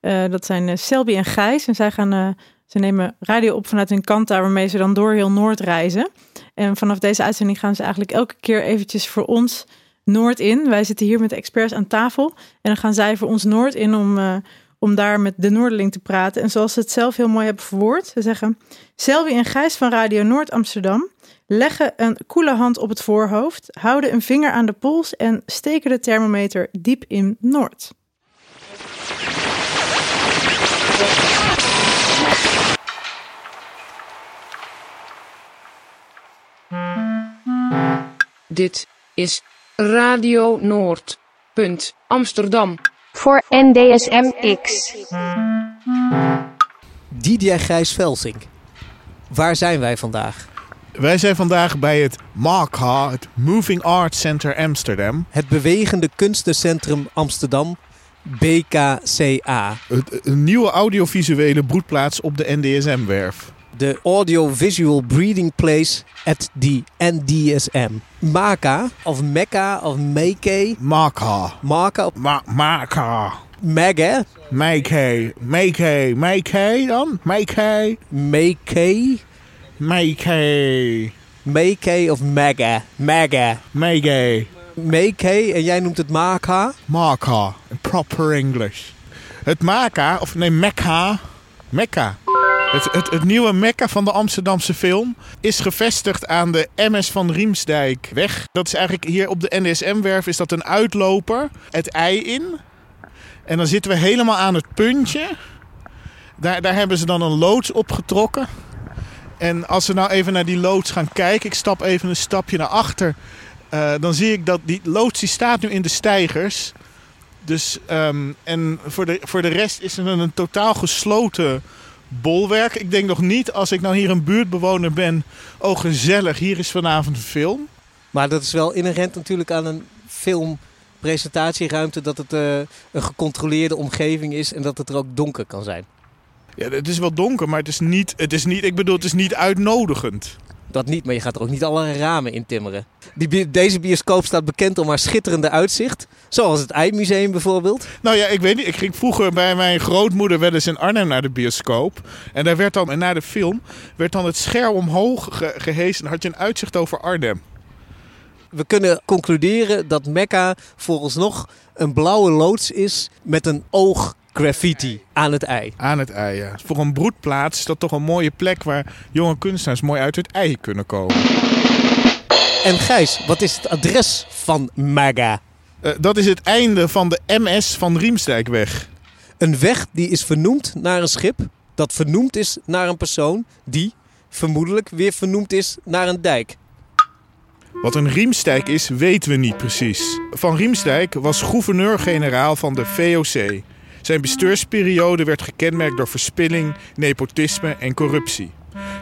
S1: Eh, dat zijn eh, Selby en Gijs. En zij gaan, eh, ze nemen radio op vanuit hun kanta, waarmee ze dan door heel Noord reizen. En vanaf deze uitzending gaan ze eigenlijk elke keer eventjes voor ons Noord in. Wij zitten hier met de experts aan tafel. En dan gaan zij voor ons Noord in om, eh, om daar met de Noorderling te praten. En zoals ze het zelf heel mooi hebben verwoord. Ze zeggen, Selby en Gijs van Radio Noord Amsterdam leggen een koele hand op het voorhoofd, houden een vinger aan de pols en steken de thermometer diep in Noord.
S6: Dit is Radio Noord. Punt Amsterdam.
S7: Voor NDSMX.
S8: Didier Gijs Velsink. Waar zijn wij vandaag?
S9: Wij zijn vandaag bij het MARCA, het Moving Art Center Amsterdam.
S8: Het Bewegende Kunstencentrum Amsterdam, BKCA.
S9: Het, een nieuwe audiovisuele broedplaats op de NDSM-werf.
S8: De Audiovisual Breeding Place at the NDSM. Maka, of Mecca, of.
S9: MARCA.
S8: Maka, of
S9: Ma MARCA.
S8: Mega.
S9: Make, make, make dan? Make,
S8: Make.
S9: make,
S8: Make of Mega. Mega.
S9: make.
S8: Make, en jij noemt het Maka.
S9: MARCA, in proper English. Het Mecca, of nee, Mecca. Mecca. Het, het, nieuwe Mekka van de Amsterdamse film is gevestigd aan de MS van Riemsdijkweg. Dat is eigenlijk hier op de NDSM-werf is dat een uitloper, het ei in. En dan zitten we helemaal aan het puntje. Daar, daar hebben ze dan een loods opgetrokken. En als we nou even naar die loods gaan kijken, ik stap even een stapje naar achter. eh, dan zie ik dat die loods die staat nu in de stijgers. Dus, ehm, en voor de, voor de rest is er een totaal gesloten bolwerk. Ik denk nog niet, als ik nou hier een buurtbewoner ben, oh gezellig, hier is vanavond een film.
S8: Maar dat is wel inherent natuurlijk aan een filmpresentatieruimte dat het eh, een gecontroleerde omgeving is en dat het er ook donker kan zijn.
S9: Ja, het is wel donker, maar het is niet, het is niet ik bedoel, het is niet uitnodigend.
S8: Dat niet, maar je gaat er ook niet alle ramen in timmeren. Die, deze bioscoop staat bekend om haar schitterende uitzicht. Zoals het IJmuseum bijvoorbeeld.
S9: Nou ja, ik weet niet. Ik ging vroeger bij mijn grootmoeder wel eens in Arnhem naar de bioscoop. En daar werd dan, en na de film, werd dan het scherm omhoog ge gehezen. En had je een uitzicht over Arnhem.
S8: We kunnen concluderen dat Mekka vooralsnog een blauwe loods is met een oog graffiti aan het ei.
S9: Aan het ei, ja. Voor een broedplaats is dat toch een mooie plek waar jonge kunstenaars mooi uit het ei kunnen komen.
S8: En Gijs, wat is het adres van Maga?
S9: Eh, dat is het einde van de MS van Riemsdijkweg.
S8: Een weg die is vernoemd naar een schip dat vernoemd is naar een persoon die vermoedelijk weer vernoemd is naar een dijk.
S9: Wat een Riemsdijk is, weten we niet precies. Van Riemsdijk was gouverneur-generaal van de VOC. Zijn bestuursperiode werd gekenmerkt door verspilling, nepotisme en corruptie.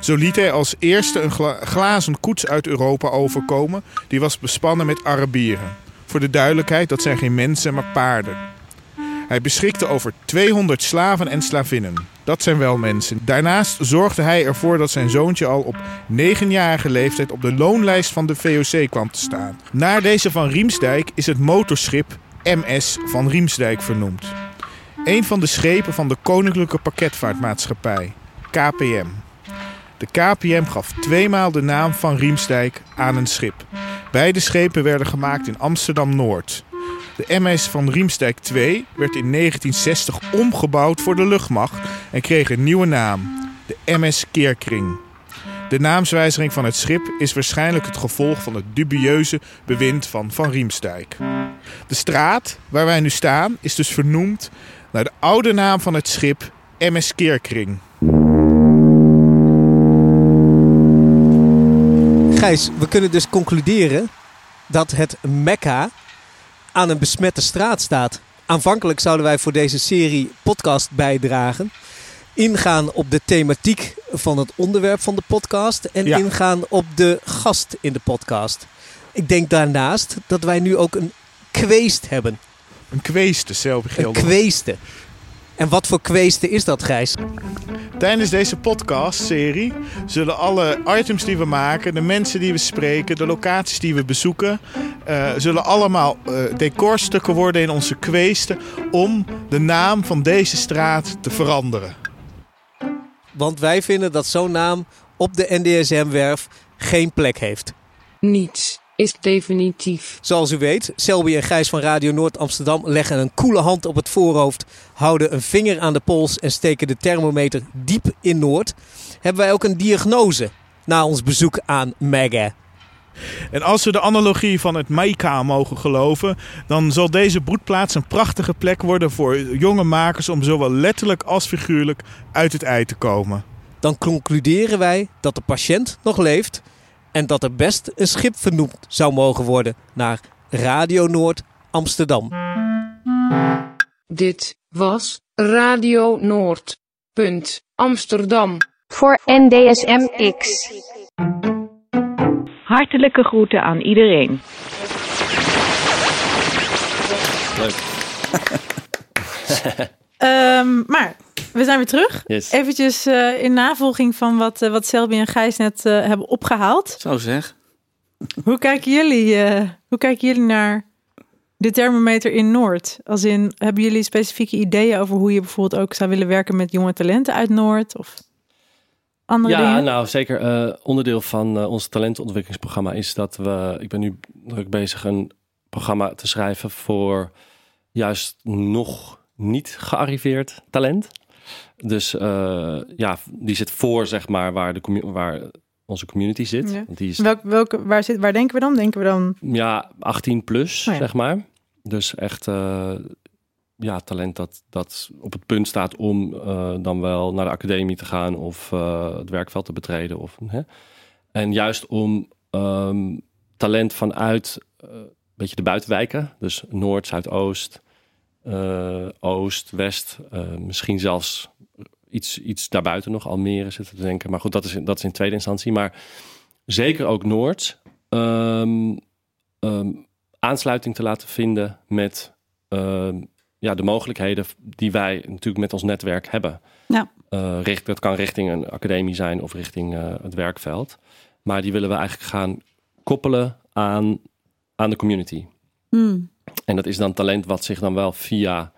S9: Zo liet hij als eerste een gla- glazen koets uit Europa overkomen. Die was bespannen met Arabieren. Voor de duidelijkheid, dat zijn geen mensen, maar paarden. Hij beschikte over 200 slaven en slavinnen. Dat zijn wel mensen. Daarnaast zorgde hij ervoor dat zijn zoontje al op 9-jarige leeftijd op de loonlijst van de VOC kwam te staan. Naar deze van Riemsdijk is het motorschip MS van Riemsdijk vernoemd. Een van de schepen van de Koninklijke Pakketvaartmaatschappij, KPM. De KPM gaf tweemaal de naam van Riemsdijk aan een schip. Beide schepen werden gemaakt in Amsterdam-Noord. De MS van Riemsdijk 2 werd in 1960 omgebouwd voor de luchtmacht en kreeg een nieuwe naam, de MS Keerkring. De naamswijziging van het schip is waarschijnlijk het gevolg van het dubieuze bewind van Van Riemsdijk. De straat waar wij nu staan is dus vernoemd naar de oude naam van het schip MS Keerkring.
S8: Gijs, we kunnen dus concluderen dat het Mekka aan een besmette straat staat. Aanvankelijk zouden wij voor deze serie podcast bijdragen. Ingaan op de thematiek van het onderwerp van de podcast. En
S9: Ja.
S8: ingaan op de gast in de podcast. Ik denk daarnaast dat wij nu ook een kweest hebben.
S9: Een kweeste, zelf
S8: Een
S9: gelden.
S8: kweeste. En wat voor kweeste is dat, Gijs?
S9: Tijdens deze podcast-serie zullen alle items die we maken, de mensen die we spreken, de locaties die we bezoeken, eh, zullen allemaal eh, decorstukken worden in onze kweesten om de naam van deze straat te veranderen.
S8: Want wij vinden dat zo'n naam op de NDSM-werf geen plek heeft.
S6: Niets is definitief.
S8: Zoals u weet, Selby en Gijs van Radio Noord Amsterdam leggen een koele hand op het voorhoofd, houden een vinger aan de pols en steken de thermometer diep in Noord. Hebben wij ook een diagnose na ons bezoek aan Mega.
S9: En als we de analogie van het Maika mogen geloven, dan zal deze broedplaats een prachtige plek worden voor jonge makers om zowel letterlijk als figuurlijk uit het ei te komen.
S8: Dan concluderen wij dat de patiënt nog leeft en dat er best een schip vernoemd zou mogen worden naar Radio Noord Amsterdam.
S6: Dit was Radio Noord. Punt. Amsterdam.
S7: Voor NDSM-X.
S10: Hartelijke groeten aan iedereen.
S4: Leuk.
S1: Ehm, maar we zijn weer terug.
S4: Yes.
S1: Eventjes eh, in navolging van wat, eh, wat Selby en Gijs net eh, hebben opgehaald.
S5: Zo zeg.
S1: Hoe kijken jullie, eh, hoe kijken jullie naar de thermometer in Noord? Als in, hebben jullie specifieke ideeën over hoe je bijvoorbeeld ook zou willen werken met jonge talenten uit Noord? Of andere
S4: Ja,
S1: dingen?
S4: nou zeker. eh, onderdeel van eh, ons talentontwikkelingsprogramma is dat we. Ik ben nu druk bezig een programma te schrijven voor juist nog niet gearriveerd talent. Dus eh, ja, die zit voor zeg maar waar, de waar onze community zit.
S1: Ja.
S4: Want die is
S1: Welk, welke, waar, zit, waar denken we dan? Denken we dan
S4: ja 18 plus
S1: Oh ja.
S4: zeg maar. Dus echt eh, ja talent dat dat op het punt staat om eh, dan wel naar de academie te gaan of het werkveld te betreden of hè. En juist om ehm, talent vanuit een beetje de buitenwijken, dus Noord, Zuidoost, Oost, West, eh, misschien zelfs iets, iets daarbuiten nog, Almere zitten te denken. Maar goed, dat is, in- dat is in tweede instantie. Maar zeker ook Noord. ehm, ehm, aansluiting te laten vinden met ehm, ja, de mogelijkheden die wij natuurlijk met ons netwerk hebben.
S3: Ja.
S4: Eh, richt, dat kan richting een academie zijn of richting eh, het werkveld. Maar die willen we eigenlijk gaan koppelen aan, aan de community.
S3: Hmm.
S4: En dat is dan talent wat zich dan wel via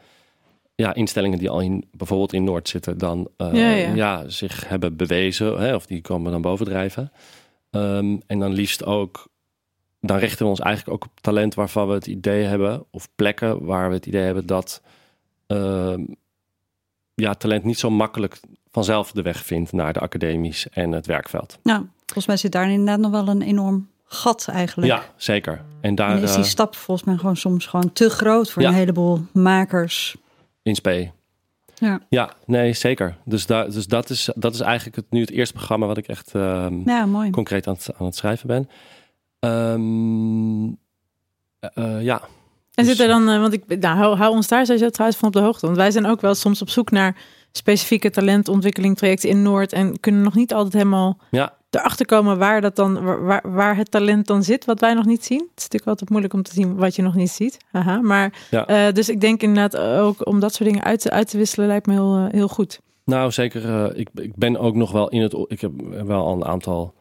S4: ja, instellingen die al in, bijvoorbeeld in Noord zitten, dan eh,
S1: Ja,
S4: ja,
S1: ja.
S4: zich hebben bewezen. Hè, of die komen dan bovendrijven. Ehm, en dan liefst ook, dan richten we ons eigenlijk ook op talent waarvan we het idee hebben, of plekken waar we het idee hebben dat ehm, ja, talent niet zo makkelijk vanzelf de weg vindt naar de academies en het werkveld.
S3: Nou, volgens mij zit daar inderdaad nog wel een enorm gat eigenlijk.
S4: Ja, zeker. En daar
S3: En is die
S4: eh,
S3: stap volgens mij gewoon soms gewoon te groot voor
S4: Ja.
S3: een heleboel makers.
S4: in spe.
S3: Ja.
S4: Ja, nee, zeker. Dus, daar, dus dat, is, dat is eigenlijk het, nu het eerste programma wat ik echt ehm,
S3: Ja, mooi.
S4: concreet aan het, aan het schrijven ben. Ehm, eh, eh, ja.
S1: En
S4: Dus-
S1: zit er dan, eh, want ik nou, hou, hou ons daar sowieso trouwens van op de hoogte. Want wij zijn ook wel soms op zoek naar specifieke talentontwikkeling trajecten in Noord. En kunnen nog niet altijd helemaal
S4: Ja,
S1: erachter komen waar, dat dan, waar- waar, het talent dan zit, wat wij nog niet zien. Het is natuurlijk altijd moeilijk om te zien wat je nog niet ziet. Haha. Maar
S4: Ja.
S1: eh, dus ik denk inderdaad ook om dat soort dingen uit te, uit te wisselen lijkt me heel, eh, heel goed.
S4: nou zeker. eh, ik, ik ben ook nog wel in het. Ik heb wel al een aantal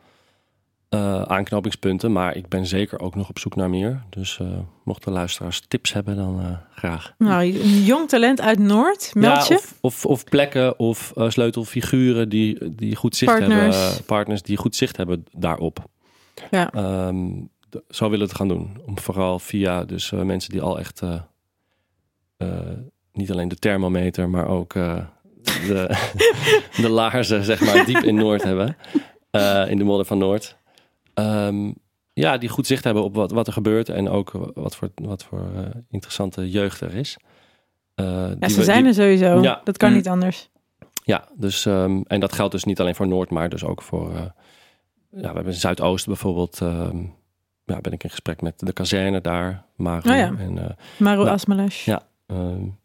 S4: eh, aanknopingspunten, maar ik ben zeker ook nog op zoek naar meer. Dus eh, mochten luisteraars tips hebben, dan eh, graag.
S1: Nou, een jong talent uit Noord, meld je.
S4: Ja, of, of, of plekken of sleutelfiguren die, die goed zicht
S1: Partners.
S4: hebben. partners die goed zicht hebben daarop.
S1: Ja.
S4: D- zo willen we het gaan doen. Om vooral via dus mensen die al echt niet alleen de thermometer, maar ook de, de laarzen, zeg maar, diep in Noord hebben. In de modder van Noord. Ehm, ja, die goed zicht hebben op wat, wat er gebeurt en ook wat voor, wat voor eh, interessante jeugd er is. Eh,
S1: Ja,
S4: die
S1: ze
S4: we-
S1: zijn
S4: die-
S1: er sowieso.
S4: Ja.
S1: Dat kan
S4: Mm.
S1: niet anders.
S4: Ja, dus, ehm, en dat geldt dus niet alleen voor Noord, maar dus ook voor. eh, ja, we hebben in Zuidoost bijvoorbeeld. ehm, ja, ben ik in gesprek met de kazerne daar. Maru
S1: Oh ja.
S4: en,
S1: Maru
S4: nou. Ja,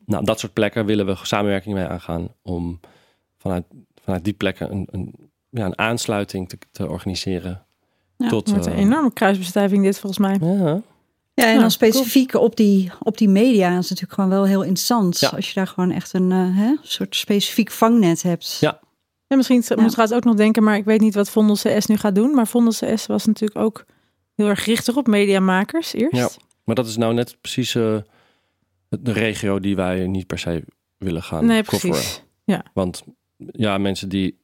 S4: nou, dat soort plekken willen we samenwerking mee aangaan. Om vanuit, vanuit die plekken een, een, ja, een aansluiting te, te organiseren.
S3: Ja,
S4: tot,
S1: Wordt een
S4: eh,
S1: enorme kruisbestuiving dit volgens mij.
S4: ja,
S3: Ja, en
S1: Ja,
S3: dan specifiek op, die, op die media is natuurlijk gewoon wel heel interessant.
S4: Ja.
S3: Als je daar gewoon echt een eh, hè, soort specifiek vangnet hebt.
S4: Ja.
S1: Ja, misschien
S3: Ja.
S1: moet trouwens ook nog denken, maar ik weet niet wat Vondel CS nu gaat doen. Maar Vondel CS was natuurlijk ook heel erg gericht op mediamakers eerst.
S4: Ja. maar dat is nou net precies eh, de regio die wij niet per se willen gaan
S1: nee,
S4: coveren.
S1: precies. Ja.
S4: Want ja, mensen die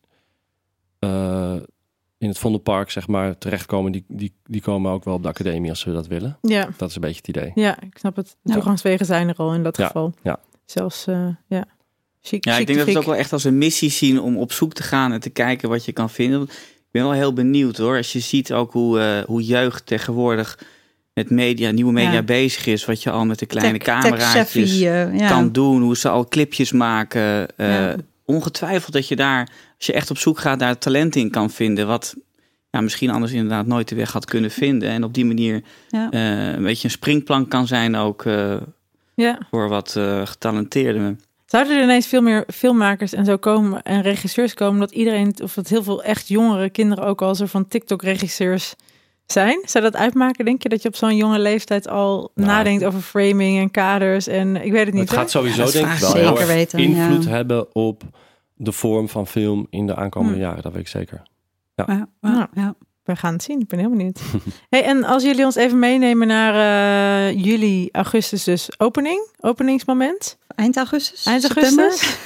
S4: eh, in het Vondelpark zeg maar terechtkomen, die, die, die komen ook wel op de academie als ze dat willen.
S1: Ja.
S4: Dat is een beetje het idee.
S1: ja, ik snap het. De toegangswegen zijn er al in dat
S4: Ja,
S1: geval.
S4: ja.
S1: Zelfs, eh, ja. Chic,
S5: Ja,
S1: chic
S5: ik denk
S1: de
S5: dat we het ook wel echt als een missie zien om op zoek te gaan en te kijken wat je kan vinden. Ik ben wel heel benieuwd hoor. Als je ziet ook hoe, eh, hoe jeugd tegenwoordig met media, nieuwe media
S3: Ja.
S5: bezig is. Wat je al met de kleine
S3: Tech-
S5: cameraatjes
S3: tech-savvy, eh, ja.
S5: kan doen. Hoe ze al clipjes maken. Eh,
S3: Ja.
S5: Ongetwijfeld dat je daar, als je echt op zoek gaat, daar talent in kan vinden. Wat ja, misschien anders inderdaad nooit de weg had kunnen vinden. En op die manier
S3: Ja.
S5: eh, een beetje een springplank kan zijn ook eh,
S1: Ja.
S5: voor wat eh getalenteerden.
S1: Zouden er ineens veel meer filmmakers en zo komen en regisseurs komen, dat iedereen, of dat heel veel echt jongere kinderen ook al zo van TikTok-regisseurs zijn? Zou dat uitmaken, denk je, dat je op zo'n jonge leeftijd al
S4: Nou.
S1: nadenkt over framing en kaders en ik weet het niet.
S4: Het gaat sowieso denk ik wel
S5: ik
S4: heel
S3: zeker
S4: erg
S3: weten,
S4: invloed
S3: ja.
S4: hebben op de vorm van film in de aankomende
S1: Hm.
S4: jaren. Dat weet ik zeker.
S3: Ja, ja,
S1: Ja.
S3: ja.
S1: We gaan het zien, ik ben heel benieuwd. hey, en als jullie ons even meenemen naar eh, juli, augustus dus opening, openingsmoment.
S3: Eind augustus?
S1: Eind
S3: september?
S1: augustus?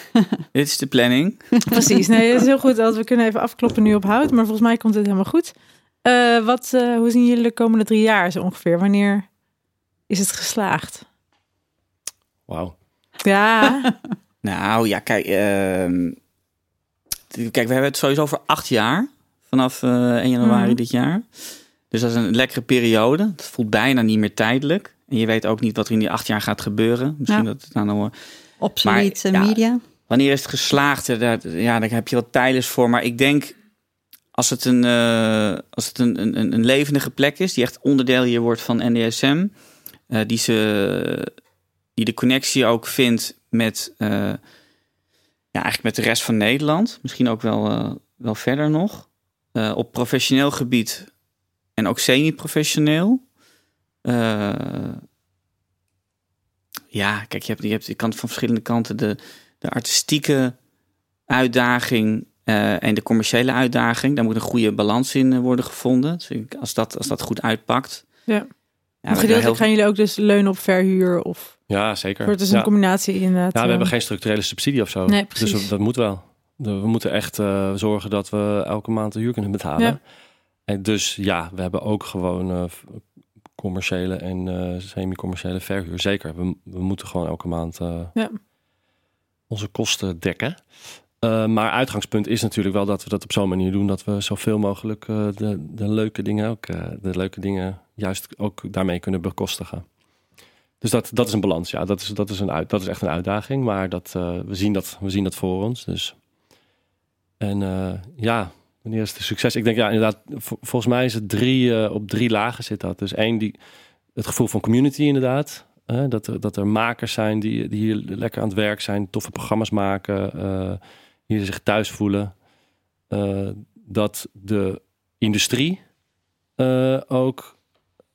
S5: Dit is de planning.
S1: Precies, nee, dat is heel goed. Dat we kunnen even afkloppen nu op hout, maar volgens mij komt het helemaal goed. Eh, wat, eh, hoe zien jullie de komende drie jaar zo ongeveer? Wanneer is het geslaagd?
S4: Wauw.
S1: Ja,
S5: Nou ja, kijk. ehm, kijk, we hebben het sowieso voor acht jaar. Vanaf eh 1 januari
S1: Mhm.
S5: dit jaar. Dus dat is een lekkere periode. Het voelt bijna niet meer tijdelijk. En je weet ook niet wat er in die acht jaar gaat gebeuren. Misschien
S3: Ja.
S5: dat het aan de
S3: Obsolete
S5: Maar, ja.
S3: media.
S5: Wanneer is het geslaagd? Eh, Daar, ja, daar heb je wat pijlers voor. Maar ik denk, als het een, eh, als het een, een, een levendige plek is, die echt onderdeel hier wordt van NDSM, eh, die, ze, die de connectie ook vindt met, eh, ja, eigenlijk met de rest van Nederland, misschien ook wel, eh, wel verder nog, Eh, op professioneel gebied en ook semi-professioneel. Eh, ja, kijk, je hebt, je hebt je kan van verschillende kanten de, de artistieke uitdaging en de commerciële uitdaging, daar moet een goede balans in worden gevonden. Dus ik- als dat, als dat goed uitpakt.
S1: Ja.
S5: Ja,
S1: gedeeltelijk
S5: heel-
S1: gaan jullie ook dus leunen op verhuur of
S4: Ja, zeker.
S1: dus
S4: ja.
S1: een combinatie inderdaad.
S4: Ja, we hebben geen structurele subsidie of zo.
S1: Nee,
S4: dus
S1: precies.
S4: dat, dat moet wel. We moeten echt eh, zorgen dat we elke maand de huur kunnen betalen.
S1: Ja.
S4: En dus ja, we hebben ook gewoon eh, commerciële en eh, semi-commerciële verhuur. Zeker, we, we moeten gewoon elke maand
S1: Ja.
S4: onze kosten dekken. Maar uitgangspunt is natuurlijk wel dat we dat op zo'n manier doen dat we zoveel mogelijk de, de leuke dingen ook, de leuke dingen juist ook daarmee kunnen bekostigen. Dus dat, dat is een balans, ja. Dat is, dat is, een dat is echt een uitdaging, maar dat, eh, we, zien dat, we zien dat voor ons. Dus. En eh, ja, wanneer is het succes? Ik denk ja, inderdaad, vol- volgens mij is het drie, eh, op drie lagen zit dat. Dus één, die, het gevoel van community inderdaad. Dat, er, dat er makers zijn die, die hier lekker aan het werk zijn, toffe programma's maken, hier zich thuis voelen. Dat de industrie ook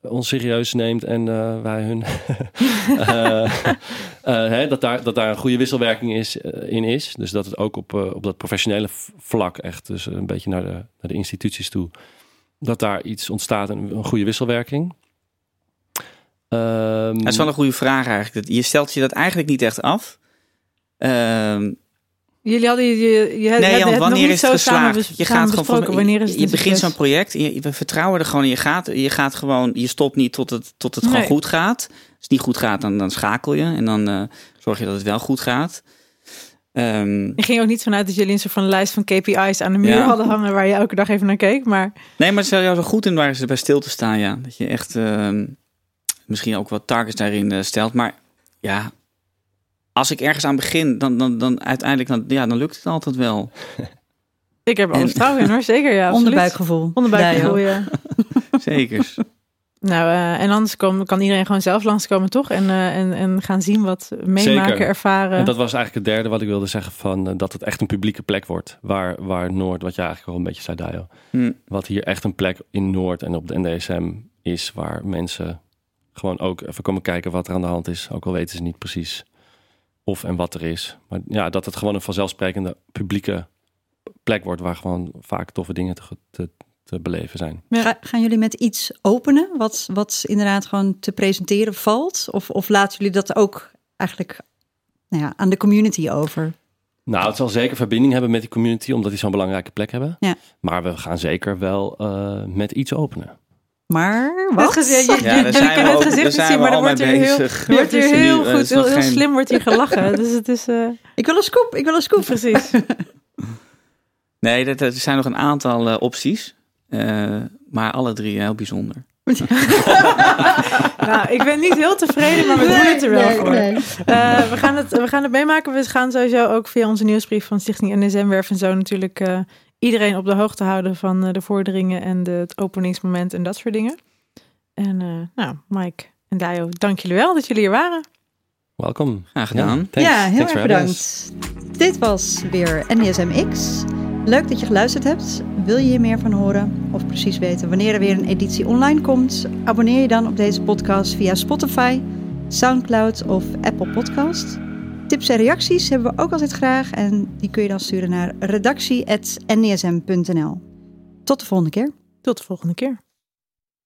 S4: ons serieus neemt en eh, wij hun. Eh, eh, hè, dat, daar, dat daar een goede wisselwerking is, in is. Dus dat het ook op, op dat professionele vlak echt, dus een beetje naar de, naar de instituties toe, dat daar iets ontstaat, een, een goede wisselwerking. Ehm,
S5: Dat is wel een goede vraag eigenlijk. Je stelt je dat eigenlijk niet echt af. Ehm,
S1: Jullie hadden je, je,
S5: nee,
S1: het
S5: want
S1: nog
S5: wanneer
S1: niet
S5: is het geslaagd?
S1: bes-
S5: Je gaat gewoon van,
S1: wanneer is het
S5: je
S1: een
S5: begint zo'n project. Je, we vertrouwen er gewoon in. Je gaat, je gaat gewoon, je stopt niet tot het, tot het gewoon goed gaat. Als het niet goed gaat, dan, dan schakel je en dan eh, zorg je dat het wel goed gaat. Ehm,
S1: Ik ging ook niet vanuit dat jullie een soort van lijst van KPI's aan de muur
S5: Ja.
S1: hadden hangen waar je elke dag even naar keek. Maar
S5: nee, maar het is wel zo goed in waar ze bij stil te staan, ja. Dat je echt ehm, misschien ook wat targets daarin eh, stelt. Maar ja, als ik ergens aan begin, dan, dan, dan uiteindelijk, dan, ja, dan lukt het altijd wel.
S1: ik heb er alle
S5: En-
S1: vertrouwen in hoor, zeker ja. absoluut.
S3: Onderbuikgevoel.
S1: Onderbuikgevoel, ja.
S5: Zeker.
S1: Nou, eh, en anders kom, kan iedereen gewoon zelf langskomen, toch? En, eh, en, en gaan zien wat meemaken,
S4: Zeker.
S1: ervaren.
S4: En dat was eigenlijk het derde wat ik wilde zeggen: van, eh, dat het echt een publieke plek wordt. Waar, waar Noord, wat je eigenlijk al een beetje zei, Dajo.
S5: Hm.
S4: Wat hier echt een plek in Noord en op de NDSM is, waar mensen gewoon ook even komen kijken wat er aan de hand is. Ook al weten ze niet precies of en wat er is. Maar ja, dat het gewoon een vanzelfsprekende publieke plek wordt, waar gewoon vaak toffe dingen te, te, te beleven zijn.
S3: Ga- gaan jullie met iets openen wat, wat inderdaad gewoon te presenteren valt? Of, of laten jullie dat ook eigenlijk nou ja, aan de community over?
S4: Nou, het zal zeker verbinding hebben met die community, omdat die zo'n belangrijke plek hebben.
S3: Ja.
S4: Maar we gaan zeker wel eh, met iets openen.
S3: Maar
S1: Het
S3: wat?
S1: gezicht, je,
S5: Ja,
S1: het gezicht niet zien, maar er
S5: al
S1: wordt hier heel, er wordt hier
S5: nu,
S1: heel goed, heel, heel
S5: geen-
S1: slim wordt hier gelachen. Dus het is eh,
S3: Ik wil een scoop, ik wil een scoop.
S1: precies.
S5: Nee, dat- er zijn nog een aantal eh, opties. Eh, maar alle drie heel bijzonder.
S1: nou, ik ben niet heel tevreden, maar we doen het er wel voor. Eh, we, gaan het, we gaan het meemaken. We gaan sowieso ook via onze nieuwsbrief van Stichting NSM Werf en zo natuurlijk eh, iedereen op de hoogte houden van eh, de vorderingen en de, het openingsmoment en dat soort dingen. En eh, nou, Mike en Dayo, dank jullie wel dat jullie hier waren.
S4: Welkom.
S5: Graag gedaan.
S4: Ja,
S3: heel
S4: Thanks
S3: erg bedankt. Dit was weer NDSMX. Leuk dat je geluisterd hebt. Wil je hier meer van horen of precies weten wanneer er weer een editie online komt? Abonneer je dan op deze podcast via Spotify, SoundCloud of Apple Podcast. Tips en reacties hebben we ook altijd graag en die kun je dan sturen naar redactie.ndsm.nl. Tot de volgende keer.
S1: Tot de volgende keer.